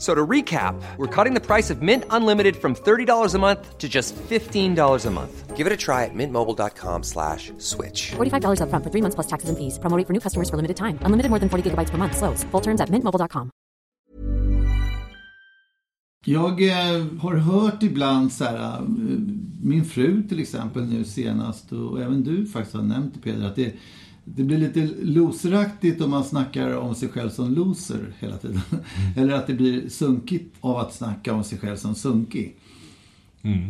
So to recap, we're cutting the price of Mint Unlimited from $30 a month to just $15 a month. Give it a try at mintmobile.com slash switch. $45 upfront for three months plus taxes and fees. Promo rate for new customers for limited time. Unlimited more than 40 gigabytes per month. Slows. Full terms at mintmobile.com. Jag eh, har hört ibland så här, eh, min fru till exempel nu senast och även du faktiskt har nämnt det Peder, att det, det blir lite loseraktigt om man snackar om sig själv som loser hela tiden. Eller att det blir sunkigt av att snacka om sig själv som sunkig.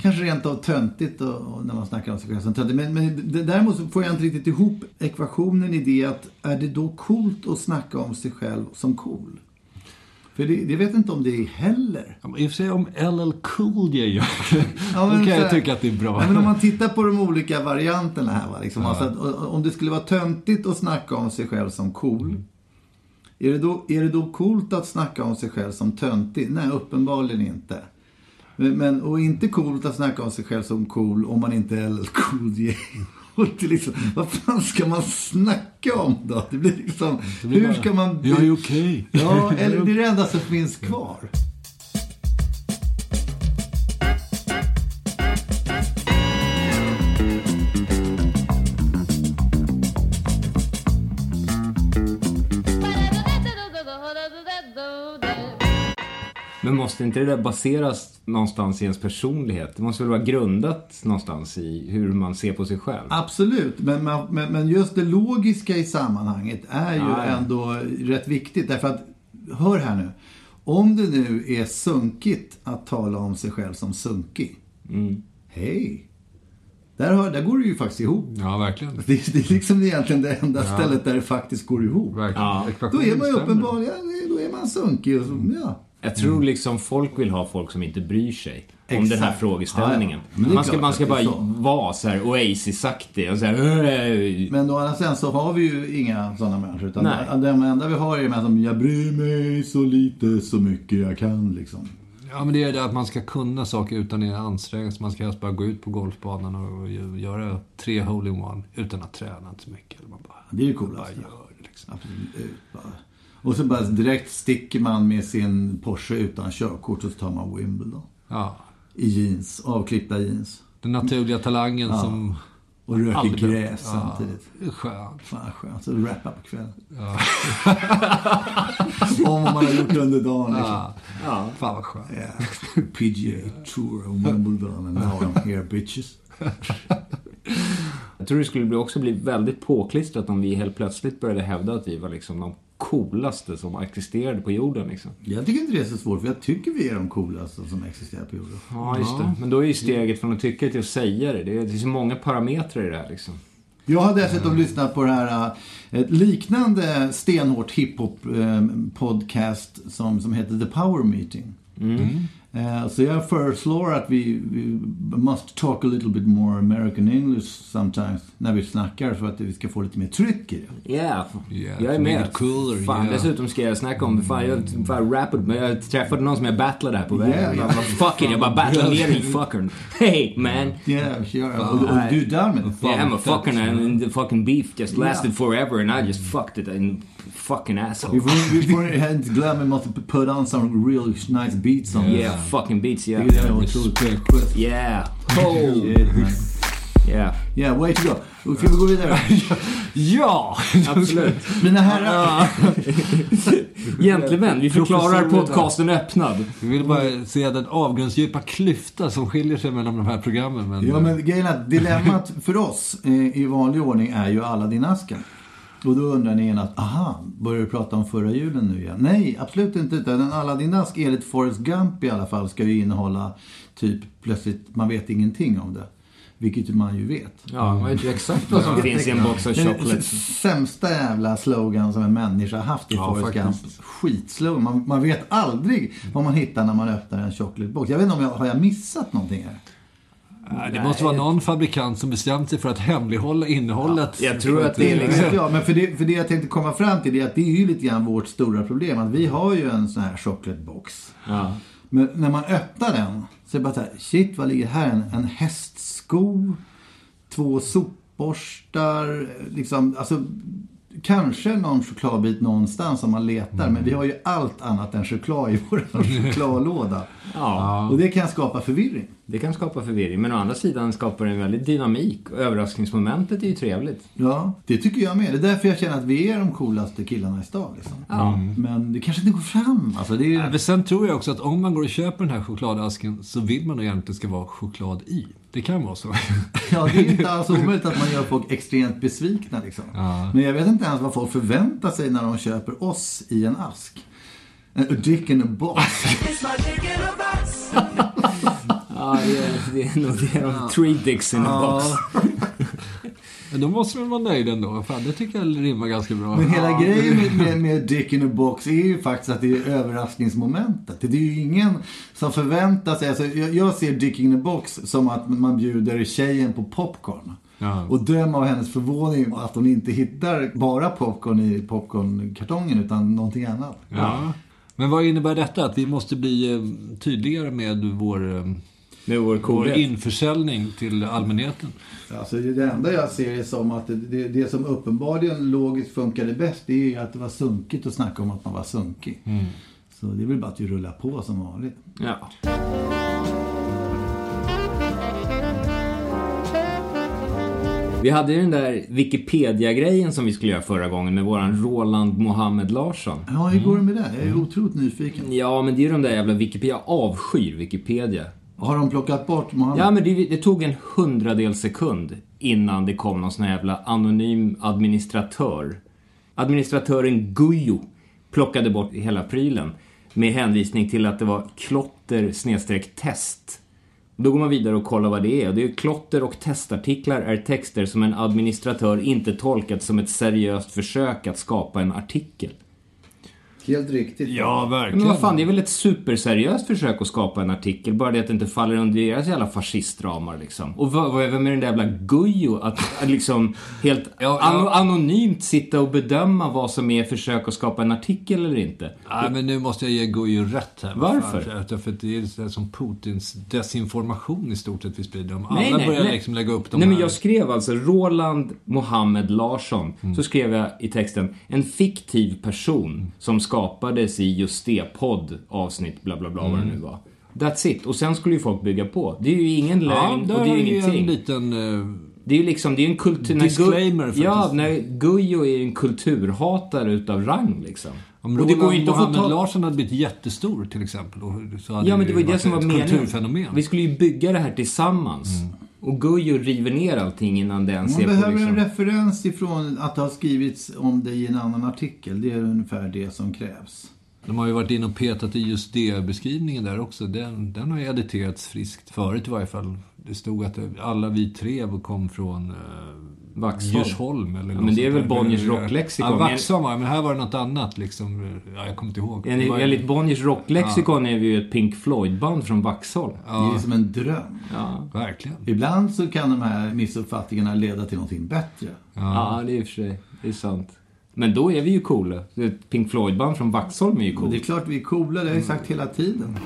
Kanske rent av töntigt då, och när man snackar om sig själv som töntig. Men, men det- däremot får jag inte riktigt ihop ekvationen i det att är det då coolt att snacka om sig själv som cool? För det, det vet inte om det är heller. Ja, I och för sig om LL Cool J gör det, Ja, då kan jag här- tycka att det är bra. Nej, men om man tittar på de olika varianterna här. Va, liksom, alltså att, o- om det skulle vara töntigt att snacka om sig själv som cool. Är det, då, är det då coolt att snacka om sig själv som töntig? Nej, uppenbarligen inte. Men, men, och inte coolt att snacka om sig själv som cool om man inte är LL Cool J. Det liksom, vad fan ska man snacka om då? Det blir liksom, blir hur bara, ska man... Jag är okej. Ja, eller det är det enda som finns kvar. Men måste inte det där baseras någonstans i ens personlighet? Det måste väl vara grundat någonstans i hur man ser på sig själv? Absolut, men, men, men just det logiska i sammanhanget är ju Ja, ja. ändå rätt viktigt. Därför att, hör här nu. Om det nu är sunkigt att tala om sig själv som sunkig. Mm. Hej! Där, har, där går det ju faktiskt ihop. Ja, verkligen. Det, det är liksom egentligen det enda stället där det faktiskt går ihop. verkligen. Ja. Då är man ju uppenbarligen, då är man sunkig. Och så, ja. Jag tror liksom folk vill ha folk som inte bryr sig om Exakt. den här frågeställningen. Ja, ja. Man ska, man ska bara så. vara så här oasis-aktig och så här, "Äh." Men å andra sidan så har vi ju inga sådana människor. Utan Nej. de enda vi har är med som jag bryr mig så lite, så mycket jag kan liksom. Ja, men det är det att man ska kunna saker utan att anstränga sig. Man ska helst bara gå ut på golfbanan och gö- göra tre hole-in-one utan att träna så mycket. Man bara, Det är ju bara coolast. gör det liksom. Absolut. Bara. Och så bara direkt sticker man med sin Porsche utan körkort och så tar man Wimbledon. Ja, I jeans, avklippta jeans. den naturliga talangen som Och röker aldrig... gräs Ja, samtidigt. det är skönt. Fan skönt. Så rappa på kvällen. Om vad man har gjort under dagen liksom. Ja. Fan vad skönt. Yeah. PGA Tour och Wimbledon and now I'm here bitches. Jag tror det skulle också bli väldigt påklistrat om vi helt plötsligt började hävda att vi var liksom de coolaste som existerade på jorden. Liksom. Jag tycker inte det är så svårt för jag tycker vi är de coolaste som existerar på jorden. Ja, just det. Men då är ju steget från att tycka till att säga det. Det är, det är så många parametrar i det här liksom. Jag har dessutom lyssnat på det här äh, ett liknande stenhårt hiphop äh, podcast som, som heter The Power Meeting. Eh, så jag föreslår att vi, vi must talk a little bit more American English sometimes när vi snackar för att vi ska få lite mer tryck i det. Yeah, Yeah, jag är med. cooler, fan, yeah. Dessutom ska jag snacka om, fan jag, fan, rappade, men jag träffade någon som jag battlade här på vägen. Yeah, yeah. bara, fuck it, jag bara battlade ner dig fuckern. Hey man. Yeah, sure. Och, och du är där med det. Yeah, I'm a fucking, and the fucking beef just lasted forever and I just fucked it in fucking Vi asshole. får, vi får inte glömma, vi måste put on some real nice beats on Yeah, fucking beats, yeah. Det är otroligt schysst. Yeah. Oh. Yeah. Yeah, way to go. Ska vi gå vidare? Ja! Absolut. Mina herrar. Gentlemän, vi förklarar podcasten öppnad. Vi vill bara se den avgrundsdjupa klyfta som skiljer sig mellan de här programmen. Men, Ja, men grejen är att dilemmat för oss eh, i vanlig ordning är ju Aladdin-asken. Och då undrar ni genast, aha, börjar du prata om förra julen nu igen? Nej, absolut inte. Utan Aladdin-ask enligt Forrest Gump i alla fall ska ju innehålla typ plötsligt, man vet ingenting om det. Vilket man ju vet. Ja, man vet ju exakt vad som finns i en box Den chocolates. sämsta jävla slogan som en människa har haft i Ja, Forrest Gump. Skitslogan. Man, man vet aldrig vad man hittar när man öppnar en chokladbox. Jag vet inte om jag har jag missat någonting här. Nej, det måste vara någon fabrikant som bestämt sig för att hemlighålla innehållet. Jag tror att det är liksom... jag, men för det, för det jag tänkte komma fram till är att det är ju lite grann vårt stora problem. Att vi har ju en sån här chokladbox. Ja. Men när man öppnar den så är det bara så här, shit vad ligger här? En, en hästsko, två sopborstar, liksom, alltså kanske någon chokladbit någonstans om man letar. Men vi har ju allt annat än choklad i vår chokladlåda. Ja, Och det kan skapa förvirring. det kan skapa förvirring. Men å andra sidan skapar det en väldigt dynamik. Och överraskningsmomentet är ju trevligt. Ja, det tycker jag med. Det är därför jag känner att vi är de coolaste killarna i stan. Liksom. Ja. Men det kanske inte går fram. Alltså, det är. Ja, men sen tror jag också att om man går och köper den här chokladasken så vill man nog egentligen att det ska vara choklad i. Det kan vara så. Ja, det är inte alls omöjligt att man gör folk extremt besvikna. Liksom. Men jag vet inte ens vad folk förväntar sig när de köper oss i en ask. A dick in a box. Ja, det är, det är nog det. de Three dicks in a box. Men då måste man vara nöjd ändå. Fan, det tycker jag rimmar ganska bra. Men hela grejen med, med, med dick in a box är ju faktiskt att det är överraskningsmomentet. Det är ju ingen som förväntar sig... Alltså, jag, jag ser dick in a box som att man bjuder tjejen på popcorn. Ja. Och döm av hennes förvåning att hon inte hittar bara popcorn i popcornkartongen utan någonting annat. Ja. Men vad innebär detta? Att vi måste bli eh, tydligare med vår, eh, Med vår vår införsäljning till allmänheten? Alltså det enda jag ser är som att det, det, som uppenbarligen logiskt funkade bäst det är ju att det var sunkigt att snacka om att man var sunkig. Så det är väl bara att vi rullar på som vanligt. Ja. Vi hade ju den där Wikipedia-grejen som vi skulle göra förra gången med våran Roland Mohammed Larsson. Ja, hur går det med det? Jag är otroligt nyfiken. Ja, men det är ju de där jävla Wikipedia. Jag avskyr Wikipedia. Har de plockat bort Mohammed? Ja, men det, det tog en hundradel sekund innan det kom någon sån här jävla anonym administratör. Administratören Guyo plockade bort hela prylen med hänvisning till att det var klotter snedstreck test. Då går man vidare och kollar vad det är. Och det är klotter och testartiklar är texter som en administratör inte tolkat som ett seriöst försök att skapa en artikel. Helt riktigt. Ja, Men verkligen. vad fan, det är väl ett superseriöst försök att skapa en artikel, bara det att det inte faller under deras jävla fascistramar liksom. Och vad, vad, är den där jävla Gujo att, att liksom helt Ja, ja. ano- anonymt sitta och bedöma vad som är försök att skapa en artikel eller inte? Nej, men nu måste jag ge Gujo rätt här. Varför? För, att det är som Putins desinformation i stort sett vi sprider. Om alla Nej, nej, börjar nej. liksom lägga upp de Nej, men här... jag skrev alltså Roland Mohammed Larsson. Mm. Så skrev jag i texten en fiktiv person som skapades i just det podd avsnitt bla bla bla vad det Mm. nu var. That's it. Och sen skulle ju folk bygga på. Det är ju ingen Ja, lögn där och det är ju ingenting. en liten... eh, Det är ju liksom, det är en kultur... Disclaimer, faktiskt. Ja, när Gujo är en kulturhatare utav rang liksom. Om och det går ju inte att få ta... Larsson hade blivit jättestor till exempel. Så hade Ja, men det var ju det som var meningen. Vi skulle ju bygga det här tillsammans. Och Gujo river ner allting innan det ens Man är på behöver liksom... en referens ifrån att det har skrivits om det i en annan artikel. Det är ungefär det som krävs. De har ju varit inne och petat i just det beskrivningen där också. Den, den har ju editerats friskt förut i varje fall. Det stod att alla vi tre kom från eh, Vaxholm. Djursholm eller något men det är väl. Bonniers rocklexikon. Ja, Vaxholm var men här var det något annat liksom. Ja, jag kommer inte ihåg. Det Enligt, var- enligt Bonniers rocklexikon är vi ju ett Pink Floyd-band från Vaxholm. Det är som en dröm. Ja. Verkligen. Ibland så kan de här missuppfattningarna leda till någonting bättre. ja, det är i och för sig. Det är sant. Men då är vi ju coola. Ett Pink Floyd-band från Vaxholm är ju coolt. det är klart vi är coola, det har jag sagt hela tiden.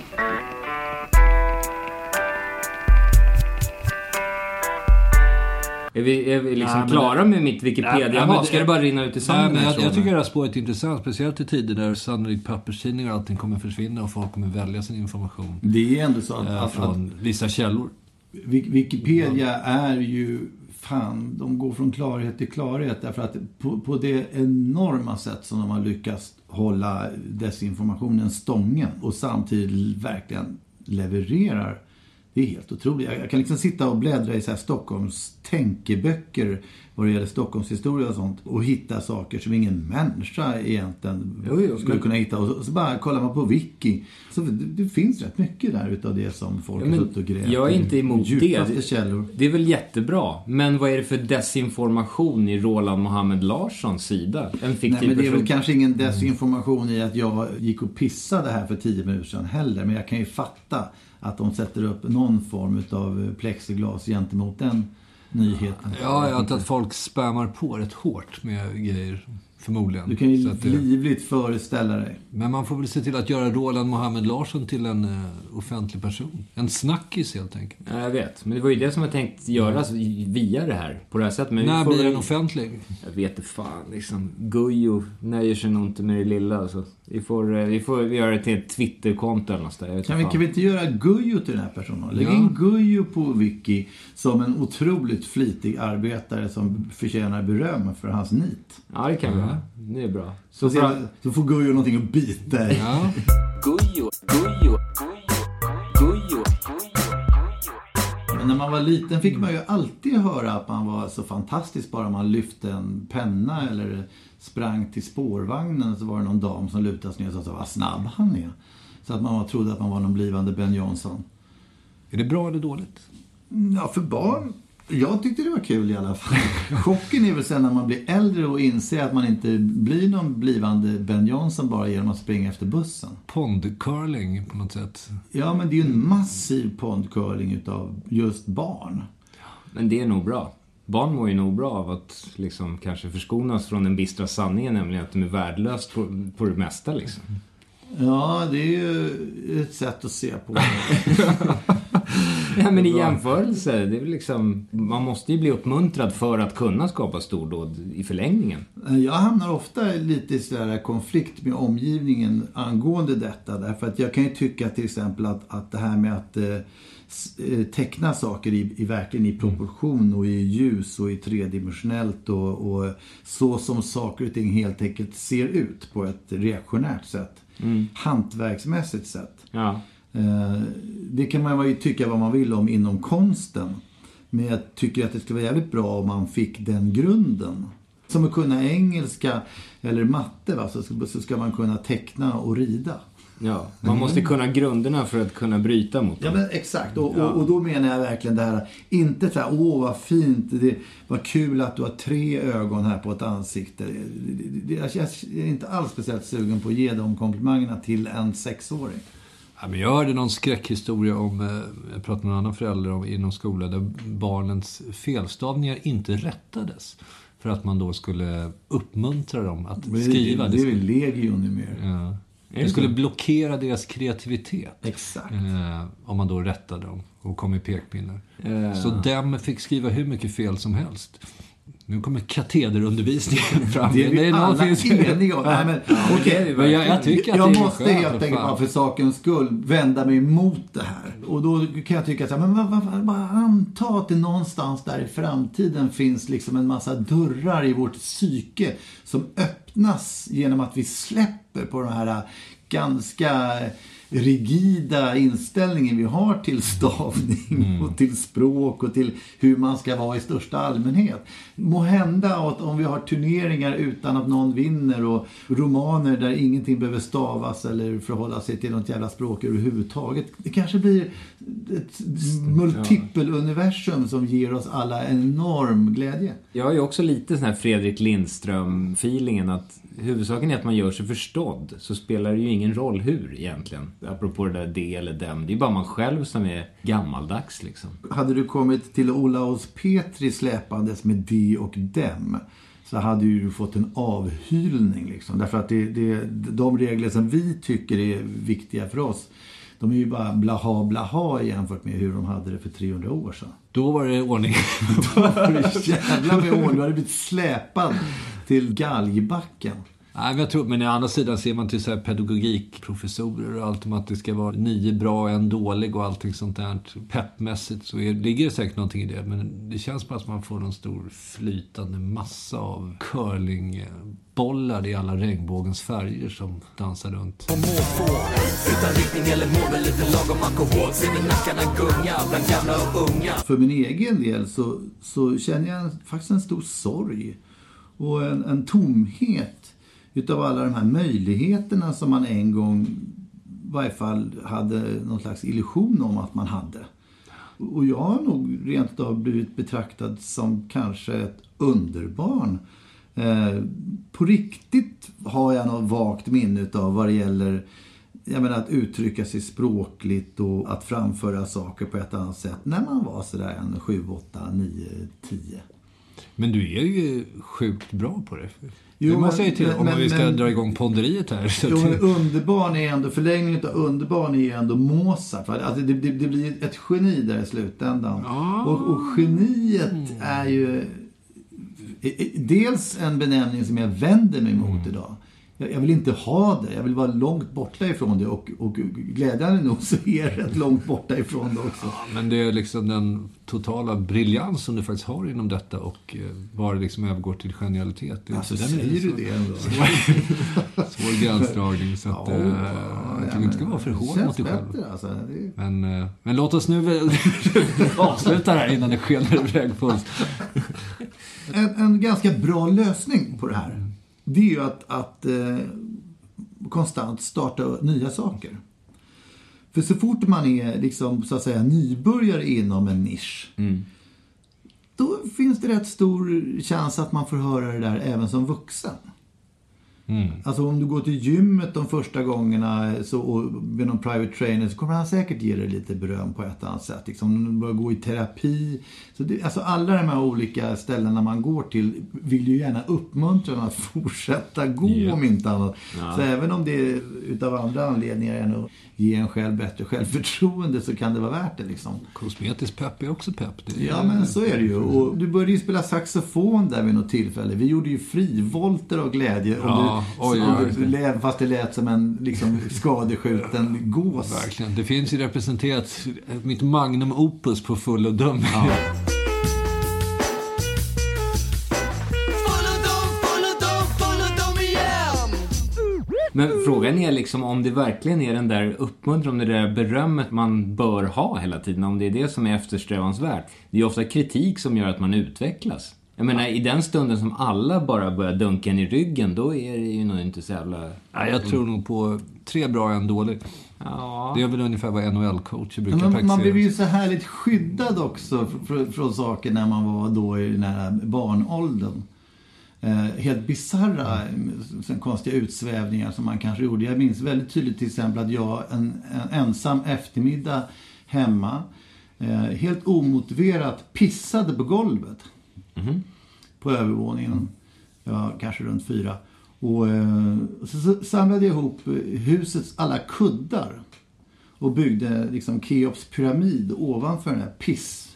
Är vi, är vi liksom Nej, men klara med mitt Nej, Wikipedia? nej, men Jaha, ska det bara rinna ut i Nej, sanden men här, jag, jag tycker det här spåret är intressant. Speciellt i tider där sannolikt papperstidningar och allting kommer försvinna och folk kommer välja sin information Det är ändå så att, eh, att, att från vissa källor. Wik- Wikipedia är ju, fan, de går från klarhet till klarhet. Därför att på, på det enorma sätt som de har lyckats hålla desinformationen stången och samtidigt verkligen levererar. Det är helt otroligt. Jag kan liksom sitta och bläddra i så här Stockholms tänkeböcker vad det gäller Stockholmshistoria och sånt. Och hitta saker som ingen människa egentligen Jo, jo, skulle kunna hitta. Och så, bara kollar man på Wiki. Så det, det finns rätt mycket där utav det som folk Ja, har suttit och grävt jag är inte emot det. Källor. Det är väl jättebra. Men vad är det för desinformation i Roland Mohammed Larssons sida? En fiktiv Nej, men det är väl kanske ingen desinformation i att jag gick och pissade här för tio minuter sedan heller. Men jag kan ju fatta att de sätter upp någon form av eh, plexiglas gentemot den nyheten. Ja, jag tror att folk spammar på rätt hårt med grejer. Förmodligen. Du kan ju att livligt föreställa dig. Men man får väl se till att göra Roland Mohammed Larsson till en eh, offentlig person. En snackis helt enkelt. Ja, jag vet. Men det var ju det som jag tänkt göras via det här. På det här sättet. Men vi När får blir den offentlig? Jag vet inte fan liksom. Gujo nöjer sig nog inte med det lilla. Så vi, får, eh, vi får göra det till ett Twitterkonto eller något där. Jag vet Kan vi, kan vi inte göra Gujo till den här personen? Lägg Ja. in Gujo på Wiki som en otroligt flitig arbetare som förtjänar beröm för hans nit. Ja, det kan vi Det är bra. Så, Så bra. se- så får Gujo någonting att bita i. Ja. Gujo, Gujo, Gujo, Men när man var liten fick man ju alltid höra att man var så fantastisk bara man lyfte en penna eller sprang till spårvagnen så var det någon dam som lutade sig ner och sa vad snabb han är. Så att man trodde att man var någon blivande Ben Johnson. Är det bra eller dåligt? Ja, för barn. Jag tyckte det var kul i alla fall. Chocken är väl sen när man blir äldre och inser att man inte blir någon blivande Ben Johnson bara genom att springa efter bussen. Pondcurling på något sätt. Ja, men det är ju en massiv pondcurling utav just barn. Men det är nog bra. Barn mår ju nog bra av att liksom kanske förskonas från den bistra sanningen, nämligen att de är värdelösa på, på det mesta liksom. Ja, det är ju ett sätt att se på det. Ja, men i jämförelse, det är liksom, man måste ju bli uppmuntrad för att kunna skapa stordåd i förlängningen. Jag hamnar ofta lite i sådär konflikt med omgivningen angående detta. Därför att jag kan ju tycka till exempel att, att det här med att eh, eh, teckna saker i, i verkligen i proportion och i ljus och i tredimensionellt och, och så som saker och ting helt enkelt ser ut på ett reaktionärt sätt. Hantverksmässigt sätt. Ja. Eh, Det kan man ju tycka vad man vill om inom konsten. Men jag tycker att det skulle vara jävligt bra om man fick den grunden. Som att kunna engelska eller matte va? Så, ska- så ska man kunna teckna och rida. Ja, man måste kunna grunderna för att kunna bryta mot Ja dem. men exakt. Och, och, och då menar jag verkligen det här. Inte så här, åh vad fint, det, vad kul att du har tre ögon här på ett ansikte. Det, det, jag är inte alls speciellt sugen på att ge de komplimangerna till en sexåring. Ja, men jag hörde någon skräckhistoria om, eh, jag pratade med en annan förälder om, inom skolan, där barnens felstavningar inte rättades. För att man då skulle uppmuntra dem att Men skriva. Det, det är väl legio numera. Ja. det Det skulle blockera deras kreativitet. Exakt. Eh, om man då rättade dem och kom med pekpinnar. Eh. Så dem fick skriva hur mycket fel som helst. Nu kommer katederundervisningen fram. Det är vi Nej, alla finns- eniga om. Nej, men, okej. Men jag, jag tycker att jag måste helt enkelt bara för sakens skull vända mig emot det här. Och då kan jag tycka så här, men bara anta att det någonstans där i framtiden finns liksom en massa dörrar i vårt psyke som öppnas genom att vi släpper på den här ganska rigida inställningen vi har till stavning och till språk och till hur man ska vara i största allmänhet. Må hända att om vi har turneringar utan att någon vinner och romaner där ingenting behöver stavas eller förhålla sig till något jävla språk överhuvudtaget. Det kanske blir ett multipeluniversum som ger oss alla enorm glädje. Jag har ju också lite sån här Fredrik Lindström-feelingen att huvudsaken är att man gör sig förstådd. Så spelar det ju ingen roll hur egentligen. Apropå det där det eller dem. Det är bara man själv som är gammaldags liksom. Hade du kommit till Olaus Petri släpandes med de och dem så hade ju du fått en avhylning. Liksom. Därför att det, det, de regler som vi tycker är viktiga för oss de är ju bara blaha blaha jämfört med hur de hade det för 300 år sedan. Då var det ordning. Jävlar med ordning, du hade blivit släpad till galgbacken. Nej, men jag tror, men å andra sidan ser man till så här pedagogikprofessorer och allt om att det ska vara nio bra och en dålig och allting sånt där. Peppmässigt så är, ligger det säkert någonting i det. Men det känns bara som att man får en stor flytande massa av curlingbollar i alla regnbågens färger som dansar runt. För min egen del så, så känner jag faktiskt en stor sorg och en, en tomhet utav alla de här möjligheterna som man en gång i varje fall hade någon slags illusion om att man hade. Och jag har nog rent av blivit betraktad som kanske ett underbarn. Eh, på riktigt har jag något vagt minne av vad det gäller jag menar att uttrycka sig språkligt och att framföra saker på ett annat sätt när man var sådär en 7, 8, 9, 10. Men du är ju sjukt bra på det. Jo, det måste jag ju till men- om men- vi ska men- dra igång ponderiet här. Så Jo, men underbarn är ändå, förlängningen av underbarn är ju ändå Mozart. va? Alltså det, det, det blir ett geni där i slutändan. Och, och geniet är ju dels en benämning som jag vänder mig mot idag. Jag, vill inte ha det, jag vill vara långt borta ifrån det och, och glädjande nog så är det rätt långt borta ifrån det också. Men det är liksom den totala briljans som du faktiskt har inom detta och eh, det liksom övergår till genialitet. Det är Alltså är säger du så- det ändå? Svår gränsdragning. Så att, Ja, eh, jag ja, tycker inte ska vara för hård mot dig själv. bättre, Alltså. Det, Men, eh, men låt oss nu avsluta det här innan det skenar iväg på oss. En, en ganska bra lösning på det här, det är ju att, att eh, konstant starta nya saker. För så fort man är liksom, så att säga, nybörjare inom en nisch, då finns det rätt stor chans att man får höra det där även som vuxen. Alltså om du går till gymmet de första gångerna så, och med någon private trainer så kommer han säkert ge dig lite beröm på ett annat sätt. Liksom, om du börjar gå i terapi. Så det, alltså alla de här olika ställena man går till vill ju gärna uppmuntra en att fortsätta gå Ja. om inte annat. Så även om det är utav andra anledningar än att ge en själv bättre självförtroende så kan det vara värt det liksom. Kosmetisk pepp är också pepp. Är, Ja, men så är det ju. Och du började ju spela saxofon där vid något tillfälle. Vi gjorde ju frivolter av glädje. Om Ja, du, oj, lät, fast det lät som en liksom, skadeskjuten gås. Verkligen. Det finns ju representerat mitt magnum opus på full och dum. Men frågan är liksom om det verkligen är den där uppmuntran, det där berömmet man bör ha hela tiden, om det är det som är eftersträvansvärt. Det är ju ofta kritik som gör att man utvecklas. Jag menar, i den stunden som alla bara börjar dunka en i ryggen, då är det ju nog inte så jävla... Nej, jag tror nog på tre bra och en dålig. Ja. Det är väl ungefär vad NHL-coacher brukar Men man, man blev ju så härligt skyddad också från, från saker när man var då i den här barnåldern. Eh, helt bisarra, eh, konstiga utsvävningar som man kanske gjorde. Jag minns väldigt tydligt till exempel att jag en, en ensam eftermiddag hemma eh, helt omotiverat pissade på golvet. Mm-hmm. På övervåningen. Jag var kanske runt fyra. Och eh, så, så samlade jag ihop husets alla kuddar och byggde liksom Keops pyramid ovanför den här piss.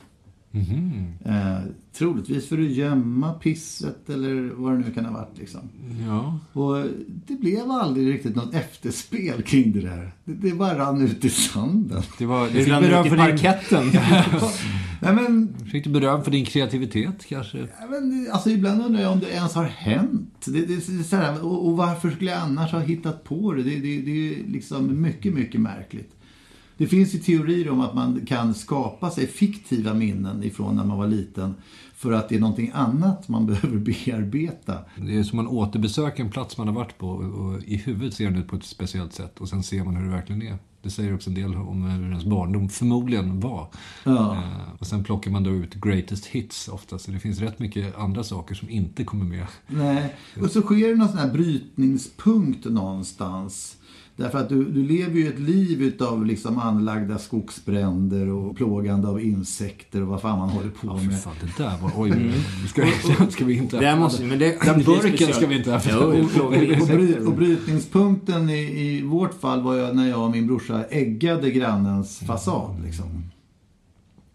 Eh, troligtvis för att gömma pisset eller vad det nu kan ha varit. Liksom. Ja. Och det blev aldrig riktigt något efterspel kring det där. Det, det bara rann ut i sanden. Det var, Det fick rann beröm för din, parketten. Nej, men, fick du beröm för din kreativitet kanske? ja, men, alltså, ibland undrar jag om det ens har hänt. Det, det, det, här, och, och varför skulle jag annars ha hittat på det? Det, det, det är liksom mycket, mycket märkligt. Det finns ju teorier om att man kan skapa sig fiktiva minnen ifrån när man var liten för att det är någonting annat man behöver bearbeta. Det är som man återbesöker en plats man har varit på och i huvudet ser den ut på ett speciellt sätt och sen ser man hur det verkligen är. Det säger också en del om hur ens barndom förmodligen var. Ja. Eh, och sen plockar man då ut greatest hits ofta, så det finns rätt mycket andra saker som inte kommer med. Nej, och så sker det någon sån här brytningspunkt någonstans. Därför att du, du lever ju ett liv utav liksom anlagda skogsbränder och plågande av insekter och vad fan man håller på Ja, för med. fan, det där var... Oj, ska, ska vi inte... Det måste, men det, Den burken ska vi inte öppna. Och, och, och brytningspunkten i, i vårt fall var jag när jag och min brorsa äggade grannens fasad. Liksom.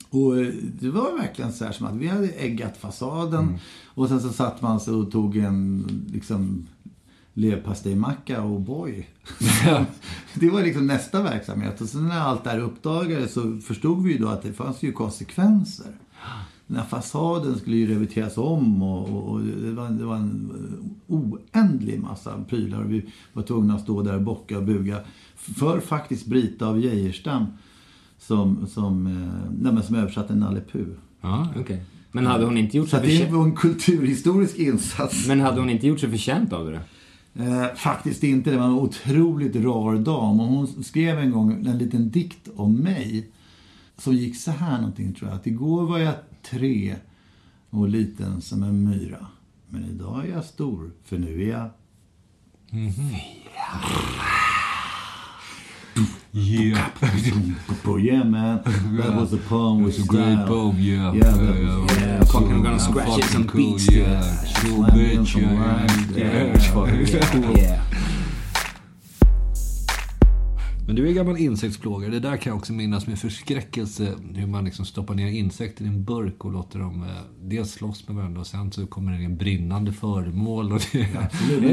Och eh, det var verkligen så här som att vi hade äggat fasaden och sen så satt man sig och tog en liksom leverpastejmacka och boy. det var liksom nästa verksamhet. Och sen när allt det här uppdagades så förstod vi ju då att det fanns ju konsekvenser. Den här fasaden skulle ju reverteras om och, och, och det, var, det var en oändlig massa prylar. Och vi var tvungna att stå där och bocka och buga för faktiskt Brita av Geijerstam som, som, eh, nej, men som översatte Nalle Puh. Ja, Okej. Men hade hon inte gjort Så sig det var en kulturhistorisk insats. Men hade hon inte gjort sig förtjänt av det? Eh, faktiskt inte. Det var en otroligt rar dam. Och hon skrev en gång en liten dikt om mig. Som gick så här någonting tror jag. Att igår var jag tre och liten som en myra. Men idag är jag stor, för nu är jag... Yeah. Yeah man, that was a poem with It's a great style. poem, yeah. Yeah, that was- yeah, fucking gonna scratch it some cool, beats to yeah. it. Cool Slam bitch, in some yeah. rhymes, yeah. yeah. Yeah. Men du är gammal insektsplågare. Det där kan jag också minnas med förskräckelse. Hur man liksom stoppar ner insekter i en burk och låter dem eh, dels slåss med varandra och sen så kommer det in brinnande föremål. Och det,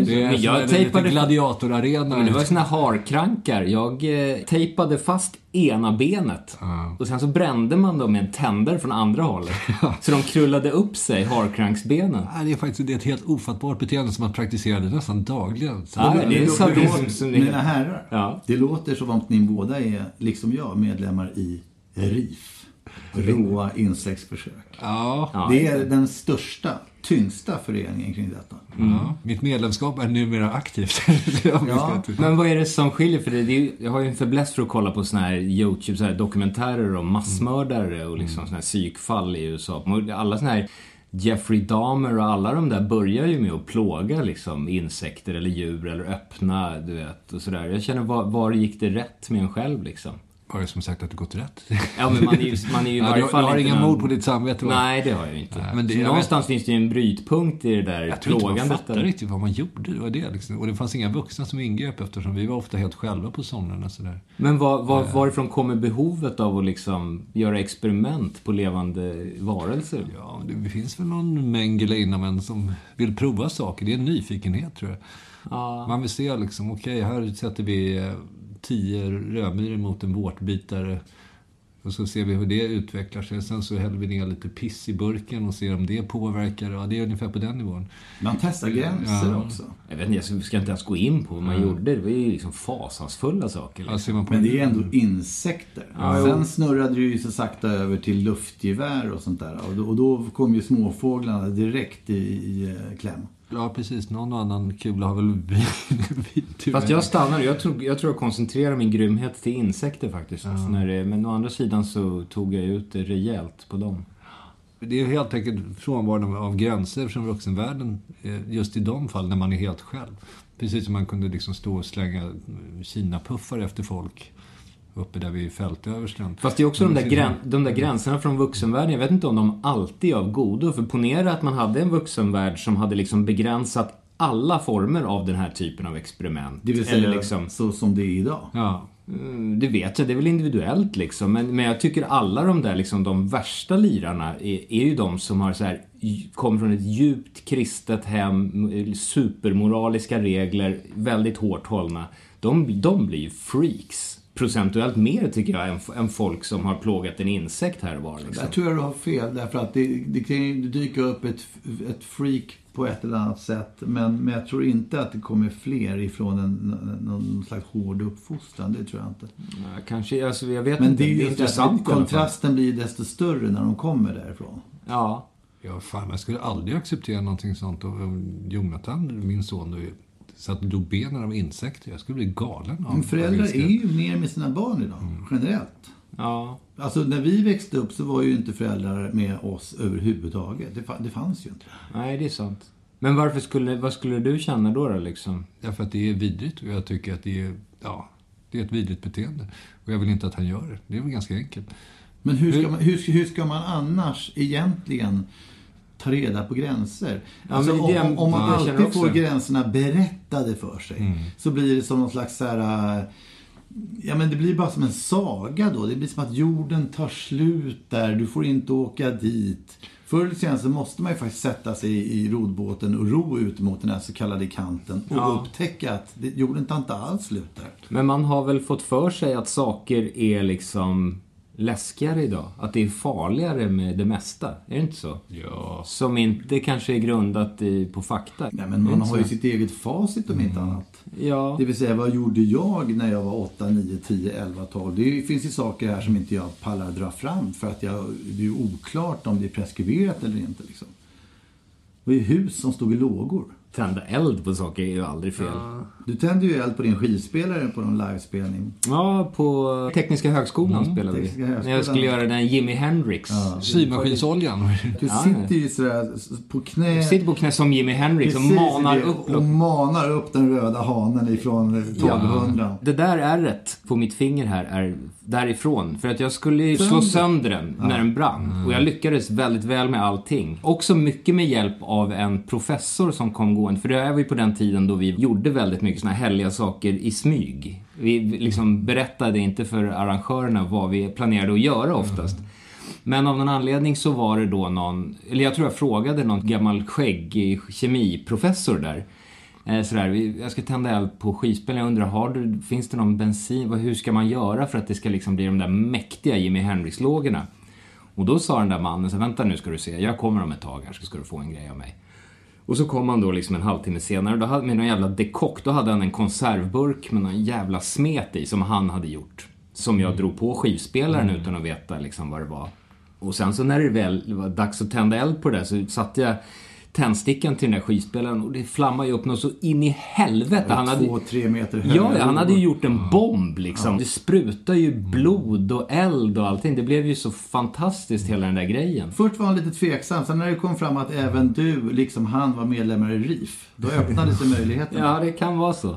det är Men jag som en tejpade- gladiatorarena. Men det var såna harkrankar. Jag eh, tejpade fast ena benet. Och sen så brände man dem med en tändare från andra hållet. Så de krullade upp sig, harkranksbenen. Nej, det är faktiskt det är ett helt ofattbart beteende som man praktiserade nästan dagligen. Så Ja, det- det är Det sadism låter- som det Mina herrar, Ja. det låter som om ni båda är, liksom jag, medlemmar i RIF. Råa insektsförsök. Ja, Det är den största, tyngsta föreningen kring detta. ja. Mitt medlemskap är numera aktivt. Ja. Men vad är det som skiljer? För det, det är, ju- jag har ju en fäbless för att kolla på såna här YouTube, så här dokumentärer om massmördare och liksom såna här psykfall i USA. Alla såna här Jeffrey Dahmer och alla de där börjar ju med att plåga liksom insekter eller djur eller öppna, du vet, och sådär. Jag känner, var, var gick det rätt med en själv liksom? Har det som sagt att det gått rätt? Ja, men man är ju, man är ju i Ja, varje du, fall du har inga någon- mord på ditt samvete va? Nej, det har jag ju inte. men det- Så jag någonstans finns det ju en brytpunkt i det där Jag tror inte man fattade riktigt vad man gjorde. Det var det liksom. Och det fanns inga vuxna som ingrep eftersom vi var ofta helt själva på somrarna. Sådär. Men var, var, varifrån kommer behovet av att liksom göra experiment på levande varelser? Ja, det finns väl någon Mengele inom en som vill prova saker. Det är en nyfikenhet tror jag. Man vill se liksom, okej, här sätter vi eh, tio rödmyror mot en vårtbitare. Och så ser vi hur det utvecklar sig. Sen så häller vi ner lite piss i burken och ser om det påverkar. Ja, det är ungefär på den nivån. Man testar gränser också. Jag vet inte, jag ska inte ens gå in på vad man gjorde. Det var ju liksom fasansfulla saker. Ja, Liksom. på Men det är ändå insekter. Ja, Sen jo. snurrade det ju så sakta över till luftgevär och sånt där. Och då, och då kom ju småfåglarna direkt i, i eh, kläm. Ja, precis. Någon och annan kula har väl vi, vi. Fast jag stannar. Jag tror, jag tror jag koncentrerar min grymhet till insekter faktiskt. När det, men å andra sidan så tog jag ut det rejält på dem. Det är helt enkelt frånvaron av gränser från vuxenvärlden eh, just i de fall när man är helt själv. Precis som man kunde liksom stå och slänga Kina-puffar efter folk uppe där vid fältöversten. Fast det är också de där, grän, de där gränserna från vuxenvärlden. Jag vet inte om de alltid är av godo. För ponera att man hade en vuxenvärld som hade liksom begränsat alla former av den här typen av experiment. Det vill säga Eller liksom, så som det är idag. Ja, Mm, Det vet jag, det är väl individuellt liksom. Men, men jag tycker alla de där liksom, de värsta lirarna är, är ju de som har så här, kommer från ett djupt kristet hem, supermoraliska regler, väldigt hårt hållna. De, de blir ju freaks. Procentuellt mer tycker jag än, än folk som har plågat en insekt här och var. Liksom. Där tror jag du har fel. Därför att det, det kan ju dyka upp ett, ett freak på ett eller annat sätt. Men, men jag tror inte att det kommer fler ifrån en, någon slags hård uppfostran. Det tror jag inte. Ja, kanske, alltså, jag vet Men inte. det är ju intressant. Kontrasten blir desto större när de kommer därifrån. Ja. ja fan, jag skulle aldrig acceptera någonting sånt. Och om Jonathan, min son, satt och drog benen av insekter. Jag skulle bli galen av Men föräldrar är ju ner med sina barn idag, generellt. Ja. Alltså när vi växte upp så var ju inte föräldrar med oss överhuvudtaget. Det, det fanns ju inte. Nej, det är sant. Men varför skulle, vad skulle du känna då, då liksom? Därför att det är vidrigt och jag tycker att det är, ja, det är ett vidrigt beteende. Och jag vill inte att han gör det. Det är väl ganska enkelt. Men hur ska man, hur, hur ska man annars egentligen ta reda på gränser? Alltså, men det- om, om man ja, alltid får gränserna berättade för sig så blir det som någon slags så här, äh, Ja men det blir bara som en saga då. Det blir som att jorden tar slut där. Du får inte åka dit. Förr eller senare så måste man ju faktiskt sätta sig i, i rodbåten och ro ut mot den här så kallade kanten och Ja. upptäcka att det, jorden tar inte alls slut där. Men man har väl fått för sig att saker är liksom läskigare idag. Att det är farligare med det mesta. Är det inte så? Ja. Som inte kanske är grundat i, på fakta. Nej, men man har ju sitt eget facit om inte annat. Ja. Det vill säga, vad gjorde jag när jag var 8, 9, 10, 11, 12? Det finns ju saker här som inte jag pallar dra fram för att jag, det är oklart om det är preskriberat eller inte. Liksom. Det var ju hus som stod i lågor. Tända eld på saker är ju aldrig fel. Du tände ju eld på din skivspelare på någon livespelning. Ja, på Tekniska högskolan spelade vi. Tekniska högskolan. När jag skulle göra den Jimi Hendrix. Symaskinsoljan. Du Ja, sitter ju sådär på knä. Jag sitter på knä som Jimi Hendrix och precis manar det, upp och manar upp den röda hanen ifrån 1200. Det där ärret på mitt finger här är därifrån. För att jag skulle ju slå sönder den när den brann. Och jag lyckades väldigt väl med allting. Också mycket med hjälp av en professor som kom gående. För det här var ju på den tiden då vi gjorde väldigt mycket såna här härliga saker i smyg. Vi liksom berättade inte för arrangörerna vad vi planerade att göra oftast. Men av någon anledning så var det då någon, eller jag tror jag frågade någon gammal skäggig eh, kemiprofessor där. Eh, sådär, jag ska tända eld på skivspelaren. Jag undrar, har du, finns det någon bensin? Vad- Hur ska man göra för att det ska liksom bli de där mäktiga Jimi Hendrix-lågorna? Och då sa den där mannen, så vänta nu ska du se, jag kommer om ett tag här så ska du få en grej av mig. Och så kom han då liksom en halvtimme senare, då hade, med någon jävla dekock, då hade han en konservburk med någon jävla smet i som han hade gjort. Som jag drog på skivspelaren utan att veta liksom vad det var. Och sen så när det väl var dags att tända eld på det så satte jag tändstickan till den där skivspelaren och det flammade ju upp något så in i helvete. Han hade, Två, tre meter höga Ja, ja, han hade ju gjort en bomb liksom. Det sprutar ju blod och eld och allting. Det blev ju så fantastiskt hela den där grejen. Först var han lite tveksam, sen när det kom fram att även du, liksom han, var medlemmar i RIF. Då öppnade sig möjligheten. Ja, det kan vara så.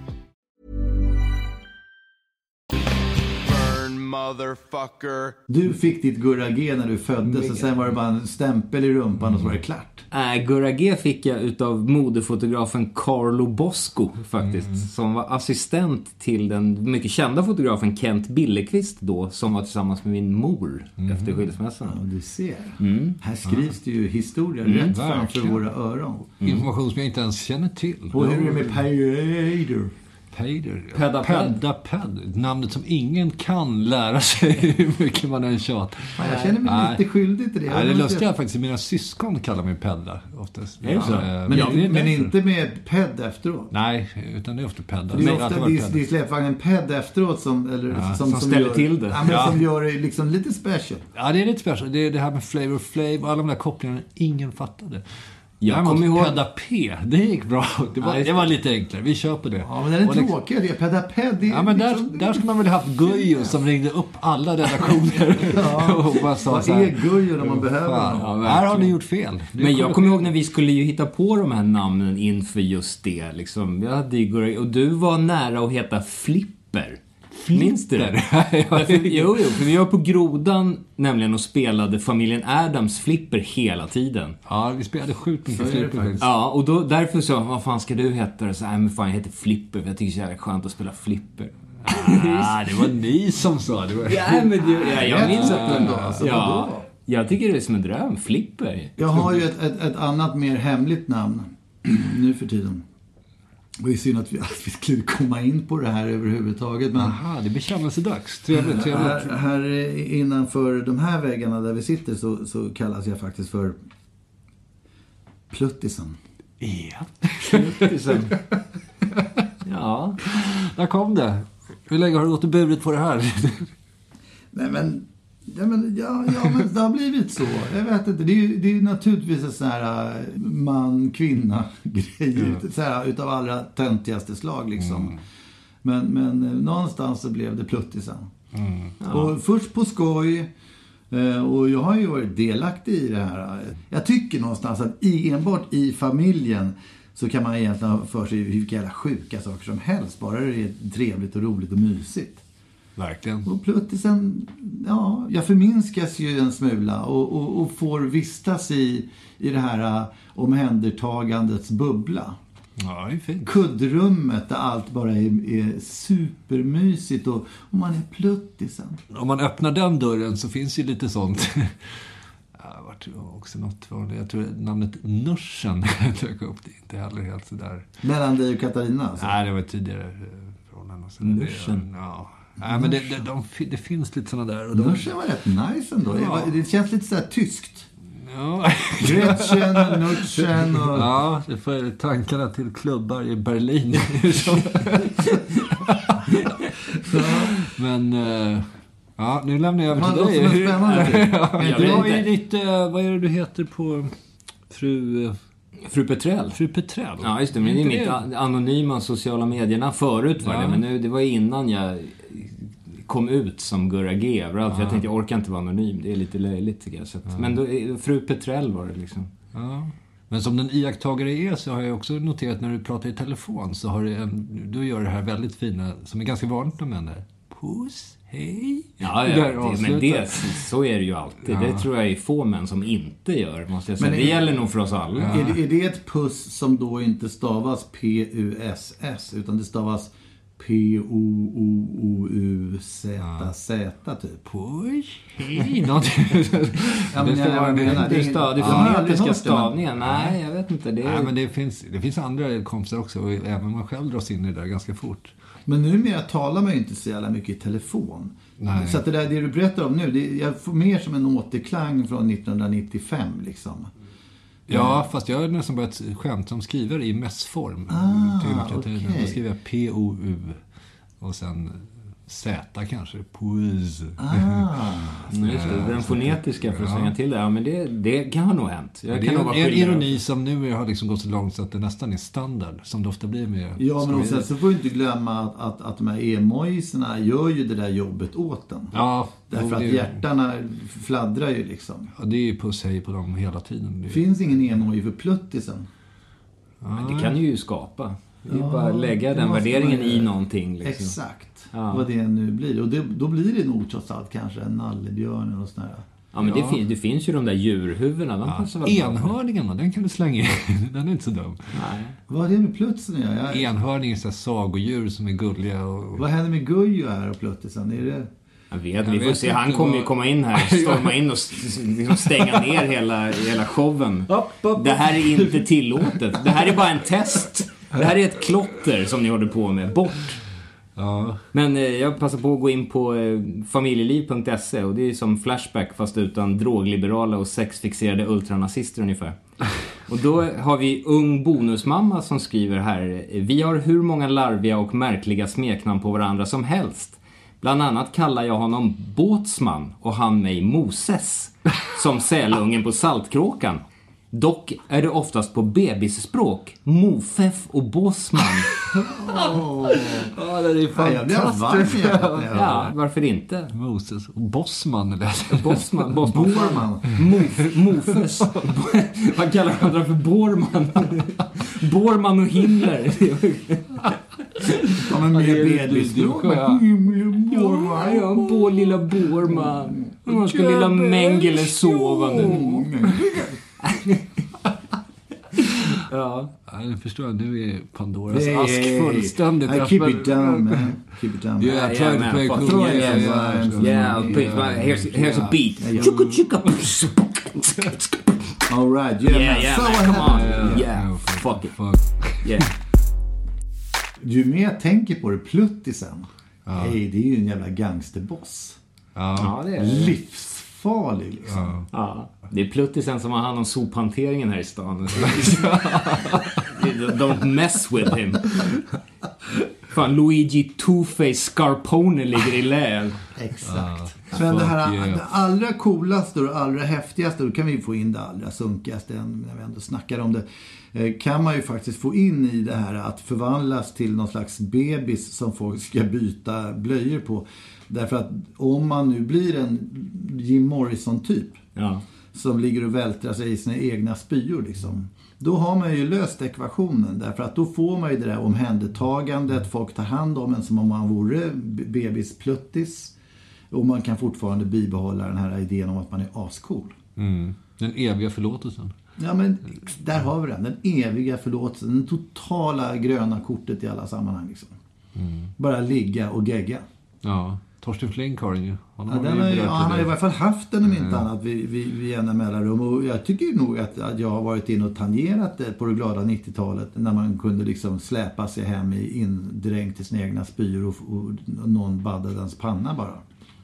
motherfucker. Du fick ditt Gurra G när du föddes och sen var det bara en stämpel i rumpan och så var det klart. Äh, Gurra G fick jag utav modefotografen Carlo Bosco faktiskt. Som var assistent till den mycket kända fotografen Kent Billekvist då. Som var tillsammans med min mor efter Ja, skilsmässan. du ser. Mm. Här skrivs det ju historia Mm, rätt framför våra öron. Information som jag inte ens känner till. Och hur är det med Pader? Pader. Pedaped. Pedaped. Namnet som ingen kan lära sig hur mycket man än tjatar. Jag känner mig Nej. lite skyldig till det. Nej, Jag det lustiga är faktiskt att mina syskon kallar mig Pedda oftast. Är det så? Eh, Men, ja, men därför. inte med PED efteråt. Nej, utan det är ofta Pedda. Det är Men ofta det är, Pedda. det är släpvagnen PED efteråt som, eller, Ja, som ställer gör, till det. Ja, men Ja. som gör det liksom lite special. Ja, det är lite speciellt. Det är det här med Flavor Flav och alla de där kopplingarna ingen fattade. Jag kommer ihåg... Pedda P, det gick bra. Det var, Ja, det var lite enklare. Vi kör på det. Ja, men den är Och liksom- tråkig det. Pedaped, det är Ja, men där, liksom- där skulle man väl haft Guijo som ringde upp alla redaktioner och bara sa Vad är Guijo när man behöver Fan, honom? här har ni gjort fel. Det Men jag kommer ihåg när vi skulle ju hitta på de här namnen inför just det. Liksom. Jag hade ju, och du var nära att heta Flipper. Minns du det? Därför, jo, jo, för vi var på Grodan nämligen och spelade familjen Adams Flipper hela tiden. Ja, vi spelade sjukt mycket Så det flipper faktiskt. Ja, och då, därför sa jag, vad fan ska du heta? Och så, nej men fan jag heter Flipper för jag tycker det är så jävla skönt att spela Flipper. Ah, det var ni som sa det. Var... Ja, men du, ja, jag minns att ändå, alltså, ja, vadå? jag tycker det är som en dröm. Flipper. Jag har ju ett, ett, ett annat mer hemligt namn nu för tiden. Det ju synd att vi, att vi skulle komma in på det här överhuvudtaget. Men Aha, det blir bekännelsedags. Trevligt, trevligt. här, här innanför de här väggarna där vi sitter så, så kallas jag faktiskt för Pluttisen. Ja. Liksom. Ja. Där kom det. Hur länge har du gått och burit på det här? Nej men, ja, men, ja, ja, men det har blivit så. Jag vet inte. Det är ju, det är naturligtvis en sån här äh, man-kvinna-grej. Så här, utav allra töntigaste slag liksom. Men, men eh, någonstans så blev det pluttisen. Och först på skoj. eh, Och jag har ju varit delaktig i det här. Jag tycker någonstans att i, enbart i familjen så kan man egentligen ha för sig vilka jävla sjuka saker som helst. Bara det är trevligt och roligt och mysigt. Verkligen. Och pluttisen, ja, jag förminskas ju en smula och, och, och får vistas i, i det här uh, omhändertagandets bubbla. Ja, det är fint. Kuddrummet där allt bara är, är supermysigt och, och man är pluttisen. Om man öppnar den dörren så finns ju lite sånt. Ja, vart också något från. Jag tror namnet Nursen dök upp. Det är inte heller helt sådär. Mellan dig och Katarina alltså. Nej, det var tidigare eh, förhållande. och så. Nursen? Det- Ja. Nej, men det, det, de, det finns lite sådana där. Och de, var rätt nice ändå. Ja. Det känns lite sådär tyskt. ja. Gretchen och Nursen och... ja, det får tankarna till klubbar i Berlin. men, eh, ja, nu lämnar jag över till dig. typ. ja, du har ju inte. ditt, eh, vad är det du heter på fru, eh, Fru Petrell. fru Petrell? Ja, just det. Men det är Inte mitt anonyma sociala medierna. Förut var Ja. det, men nu, det var innan jag kom ut som Gurra G överallt. Jag tänkte, jag orkar inte vara anonym. Det är lite löjligt tycker jag. Så att, Men då, Fru Petrell var det liksom. Ja. Men som den iakttagare är så har jag också noterat när du pratar i telefon så har du, en, du gör det här väldigt fina, som är ganska vanligt med män där. Puss, hej. Ja, ja det, men det, så är det ju alltid. Det tror jag är få män som inte gör, måste jag säga. Men det är- gäller nog för oss alla. Är, det, är det ett puss som då inte stavas P-U-S-S utan det stavas P-O-O-O-U-Z-Z typ? Puss, hej. Något. Ja, det jag vara menar, med. det fonetiska stavningen, nej jag vet inte. Det. Nej, men det finns, det finns andra kompisar också och även man själv dras in i det där ganska fort. Men numera talar man ju inte så jävla mycket i telefon. Nej. Så att det där det du berättar om nu, det, jag får mer som en återklang från 1995 liksom. Ja, fast jag har nästan börjat skämta om skrivare i mässform. Ah, till okej. Då skriver jag P-O-U och sen Z kanske. Puss. Ah, den fonetiska för att Ja. slänga till det. Ja, men det, det kan ha nog hänt. Jag Det kan är en, ironi som nu har liksom gått så långt så att det nästan är standard, som det ofta blir med ja, men och sen så får du inte glömma att, att, att de här emojisarna gör ju det där jobbet åt den. Ja, Därför att hjärtarna fladdrar ju liksom. ja, det är ju puss hej på dem hela tiden. Det, finns ingen emoji för pluttisen. Men det kan du ju skapa. Det är ju Ja, bara att lägga den värderingen man i någonting. Liksom. Exakt. Ja. Vad det nu blir. Och det, då blir det nog trots allt kanske en nallebjörn eller sån här. Ja, men Ja. Det, fin- det finns ju de där djurhuvudena. De passar väl bra. Enhörningarna, den kan du slänga in. Den är inte så dum. Nej. Vad har det med plutsen göra? Jag- Enhörning är så här sagodjur som är gulliga och... Vad händer med Gujo här och pluttisen? Är det... Jag vet, Jag vi får vet se. Han kommer ju komma in här, storma in och liksom stänga ner hela, hela showen. Det här är inte tillåtet. Det här är bara en test. Det här är ett klotter som ni håller på med. Bort! Ja, Men eh, jag passar på att gå in på eh, familjeliv.se och det är som Flashback fast utan drogliberala och sexfixerade ultranazister ungefär. Och då har vi ung bonusmamma som skriver här. Vi har hur många larviga och märkliga smeknamn på varandra som helst. Bland annat kallar jag honom Båtsman och han mig Moses. Som sälungen på Saltkråkan. Dock är det oftast på bebisspråk. Mofeff och Båsman. Ja, det är Ja, hör Ja, det. varför inte? Moses. Och Bossman lät Bossman. Bossman. Borman. Mof, mofes. Vad kallar andra för Borman? Borman och Himmler. Ja, men är- bebisspråk. du- du- bara, "Himlen, Borman." Ja, ja, lilla Borman. Nu ska lilla Mengele sova nu. Ja. Ja, jag förstår. Nu är Pandoras Hey, ask hey, fullständigt I keep it down man. Keep it down. Yeah, I tried to man, play cool. yeah, Yeah, yeah, yeah, Yeah, man, here's, here's a beat. Yeah. Chuka chuka. All right, yeah, Yeah, man. yeah, so man, come on. happy. Yeah, fuck it. Fuck. Yeah. Ju mer jag tänker på det, Pluttisen. Hej, det är ju en jävla gangsterboss. Ja. Ja, det är det. Livsfarlig liksom. Ja, det är Pluttisen som har hand om sophanteringen här i stan. Don't mess with him. Fan, Luigi Two-Face Scarpone ligger i lä. Exakt. Men det här yeah. det allra coolaste och det allra häftigaste, då kan vi få in det allra sunkigaste när vi ändå snackar om det. eh, Kan man ju faktiskt få in i det här att förvandlas till någon slags bebis som folk ska byta blöjor på. Därför att om man nu blir en Jim Morrison-typ Ja. som ligger och vältrar sig i sina egna spyor liksom. Då har man ju löst ekvationen därför att då får man ju det där omhändertagandet, folk tar hand om en som om man vore bebispluttis. Och man kan fortfarande bibehålla den här idén om att man är ascool. Mm. Den eviga förlåtelsen. Ja men där har vi den, den eviga förlåtelsen, den totala gröna kortet i alla sammanhang liksom. Bara ligga och gegga. Ja. Torsten Flink har den ju. Honom Ja, har den ju- ja, han har i alla fall haft den om inte annat vid, vid, vid jämna mellanrum. Och jag tycker nog att, att jag har varit inne och tangerat det på det glada 90-talet. När man kunde liksom släpa sig hem i indränkt i sina egna spyor och, och någon baddade ens panna bara.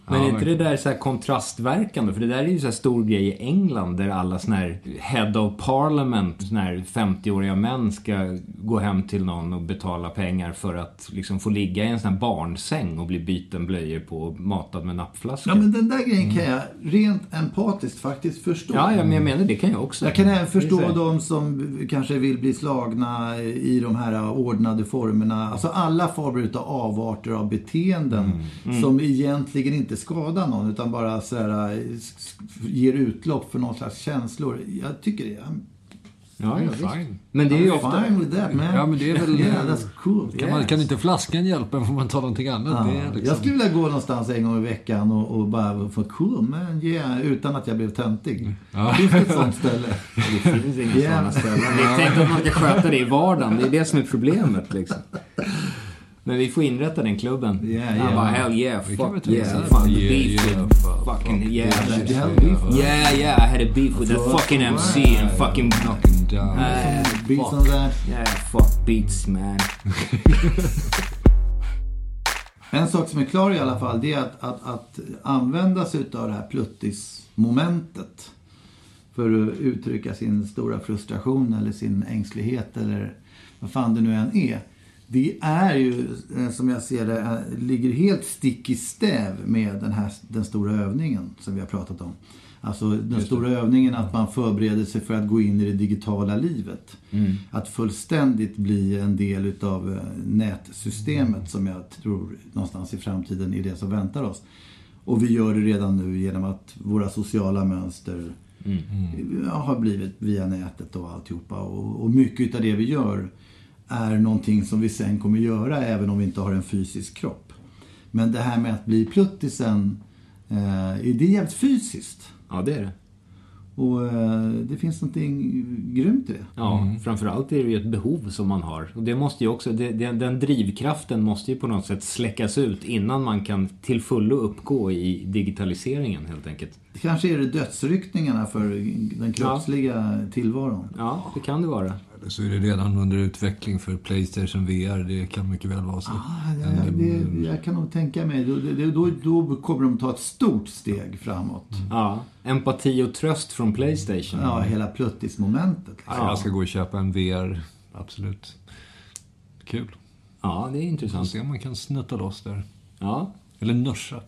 Men Ja, är inte det där så här kontrastverkande? För det där är ju så här stor grej i England där alla såna här Head of Parliament, såna här 50-åriga män ska gå hem till någon och betala pengar för att liksom få ligga i en sån här barnsäng och bli byten blöjor på och matad med nappflaskor. Ja men den där grejen kan jag rent empatiskt faktiskt förstå. ja, ja, men jag menar det kan jag också. Jag kan även förstå de som kanske vill bli slagna i de här ordnade formerna. Alltså alla former av avarter av beteenden Mm. som egentligen inte skadar någon utan bara så här, ger utlopp för någon slags känslor. Jag tycker det. Ja, ja, Fine. Men det är ju ofta... fine with that man. Ja, men det är väl- Yeah, that's cool. Kan, man, kan inte flaskan hjälpa får man ta någonting annat. Ja, liksom... Jag skulle vilja gå någonstans en gång i veckan och, och bara få cool man, yeah, utan att jag blev töntig. Finns det ett sånt ställe? Det finns inga Yeah. sådana ställen. Det är tänkt att man ska sköta det i vardagen. Det är det som är problemet liksom. Men vi får inrätta den klubben. Yeah, Han yeah. bara, hell yeah, fuck yeah. Fuck Yeah, beef yeah, with fuck, fucking, fuck. yeah. Yeah, Yeah, yeah, I had a beef with the fucking MC and fucking... Knocking down. Uh, Beats fuck. on that. Yeah, fuck beats man. En sak som är klar i alla fall det är att, att, att använda sig utav det här pluttis-momentet för att uttrycka sin stora frustration eller sin ängslighet eller vad fan det nu än är. Det är ju, eh, som jag ser det, eh, ligger helt stick i stäv med den här den stora övningen som vi har pratat om. Alltså den stora övningen att man förbereder sig för att gå in i det digitala livet. Att fullständigt bli en del utav eh, nätsystemet som jag tror någonstans i framtiden är det som väntar oss. Och vi gör det redan nu genom att våra sociala mönster ja, har blivit via nätet och alltihopa. Och, och mycket utav det vi gör är någonting som vi sen kommer göra även om vi inte har en fysisk kropp. Men det här med att bli pluttisen, eh, det är jävligt fysiskt. Ja, det är det. Och eh, det finns någonting grymt i det. Ja, framförallt är det ju ett behov som man har. Och det måste ju också, det, det, den drivkraften måste ju på något sätt släckas ut innan man kan till fullo uppgå i digitaliseringen helt enkelt. Kanske är det dödsryckningarna för den kroppsliga tillvaron. Ja, det kan det vara. Eller så är det redan under utveckling för Playstation VR. Det kan mycket väl vara så. Ah, ja, det, jag kan nog tänka mig, då, det- då, då kommer de ta ett stort steg framåt. Ja, empati och tröst från Playstation. Ja, hela pluttismomentet. Liksom. Ja, jag ska gå och köpa en VR. Absolut. Kul. Ja, det är intressant. se om man kan snutta loss där. Ja, Eller nörsa.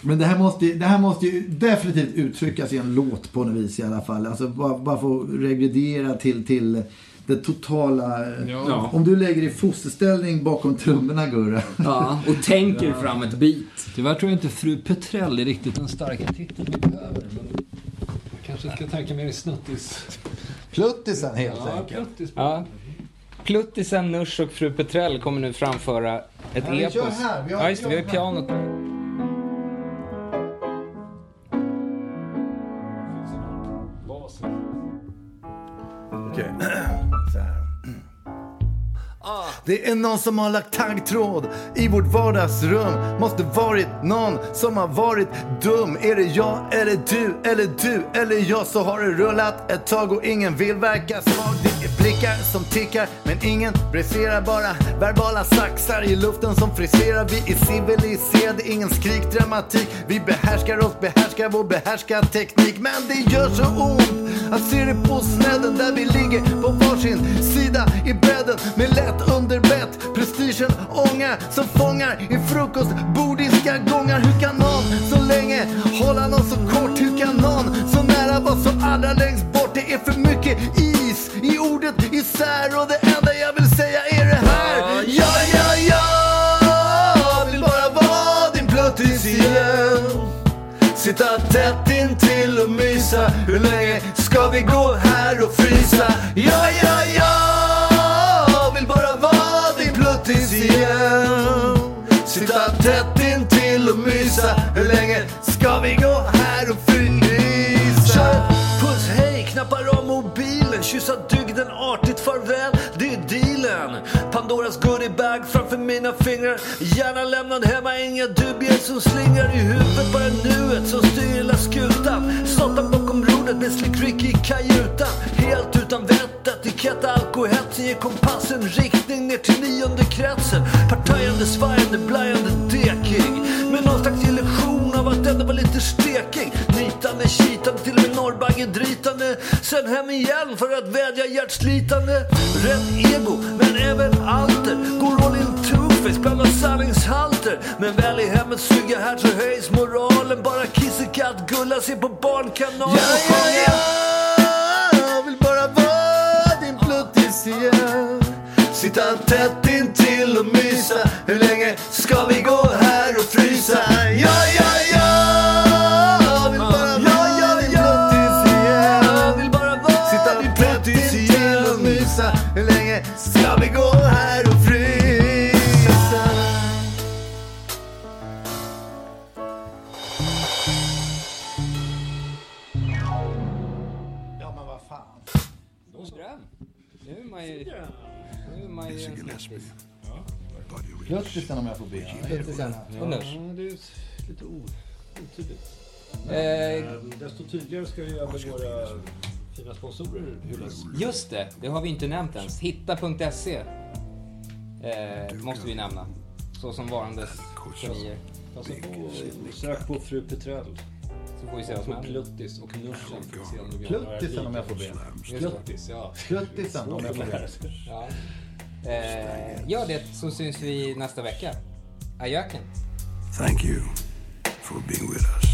Men det här, måste, det här måste ju definitivt uttryckas i en låt på något vis i alla fall. Alltså bara, bara få regredera till, till det totala. Ja. Om du lägger i fosterställning bakom trummorna Gurra. Ja, och tänker fram ett beat. Tyvärr tror jag inte Fru Petrell är riktigt den starka titeln vi behöver. Men jag kanske ska tänka mer i snuttis. Pluttisen helt Ja, enkelt. pluttis. Ja. Pluttisen, Nusch och fru Petrell kommer nu framföra ett Ja, vi epos. kör här. Vi har ja, just det, vi har pianot. Okej. Här. Det är någon som har lagt taggtråd i vårt vardagsrum. Måste varit någon som har varit dum. Är det jag eller du eller du eller jag? Så har det rullat ett tag och ingen vill verka svag prickar blickar som tickar men ingen briserar bara verbala saxar i luften som friserar Vi är civiliserade, ingen skrikdramatik Vi behärskar oss, behärskar vår behärskar teknik Men det gör så ont att se det på snedden där vi ligger på varsin sida i bädden med lätt underbett. Prestigen ångar som fångar i frukostbordiska gångar. Hur kan någon så länge hålla någon så kort? Hur kan någon så nära vara så allra längst bort? Det är för mycket i tätt intill och mysa. Hur länge ska vi gå här och frysa? Ja, ja, ja Vill bara vara din pluttis igen. Sitta tätt intill och mysa. Hur länge ska vi gå här och frysa? Puss hej, knappar av mobilen. Kyssa dygden artigt farväl. Det är dealen. Pandoras goodiebag framför mina fingrar. Gärna lämnad hemma, inga dubier som slingrar i huvudet. Bara nuet som styr hela skutan. Satan bakom rodret med slick Ricky i kajutan. Helt utan vett, etikett, alkohetsen Ger kompassen riktning ner till nionde kretsen. Partajande, svajande, blajande deking Med någon slags illusion av att ändå var lite stekig Nitande, kitande, till och med norrbagge-dritande Sen hem igen för att vädja hjärtslitande. Rätt ego, men även alter. Går all in two-face, blandar sanningshalter. Men väl i hemmet snygga här så höjs moralen. Bara kissekatt, gulla sig på barnkanalen. Ja, ja, ja, vill bara vara din pluttis igen. Sitta tätt intill och mysa. Hur länge ska vi gå här och frysa? Desto tydligare ska ju även våra fina sponsorer hyllas. Just det, det har vi inte nämnt ens. Hitta.se eh, måste vi nämna. Så som varandes genier. Passa på och sök på Fru Petrell. Så får vi se vad som händer. Pluttis och Nuschen se om du Pluttisen om jag får be. Pluttis, ja. Pluttisen om jag får be. Ja. Eh, gör det så syns vi nästa vecka. Ajöken. Thank you for being with us.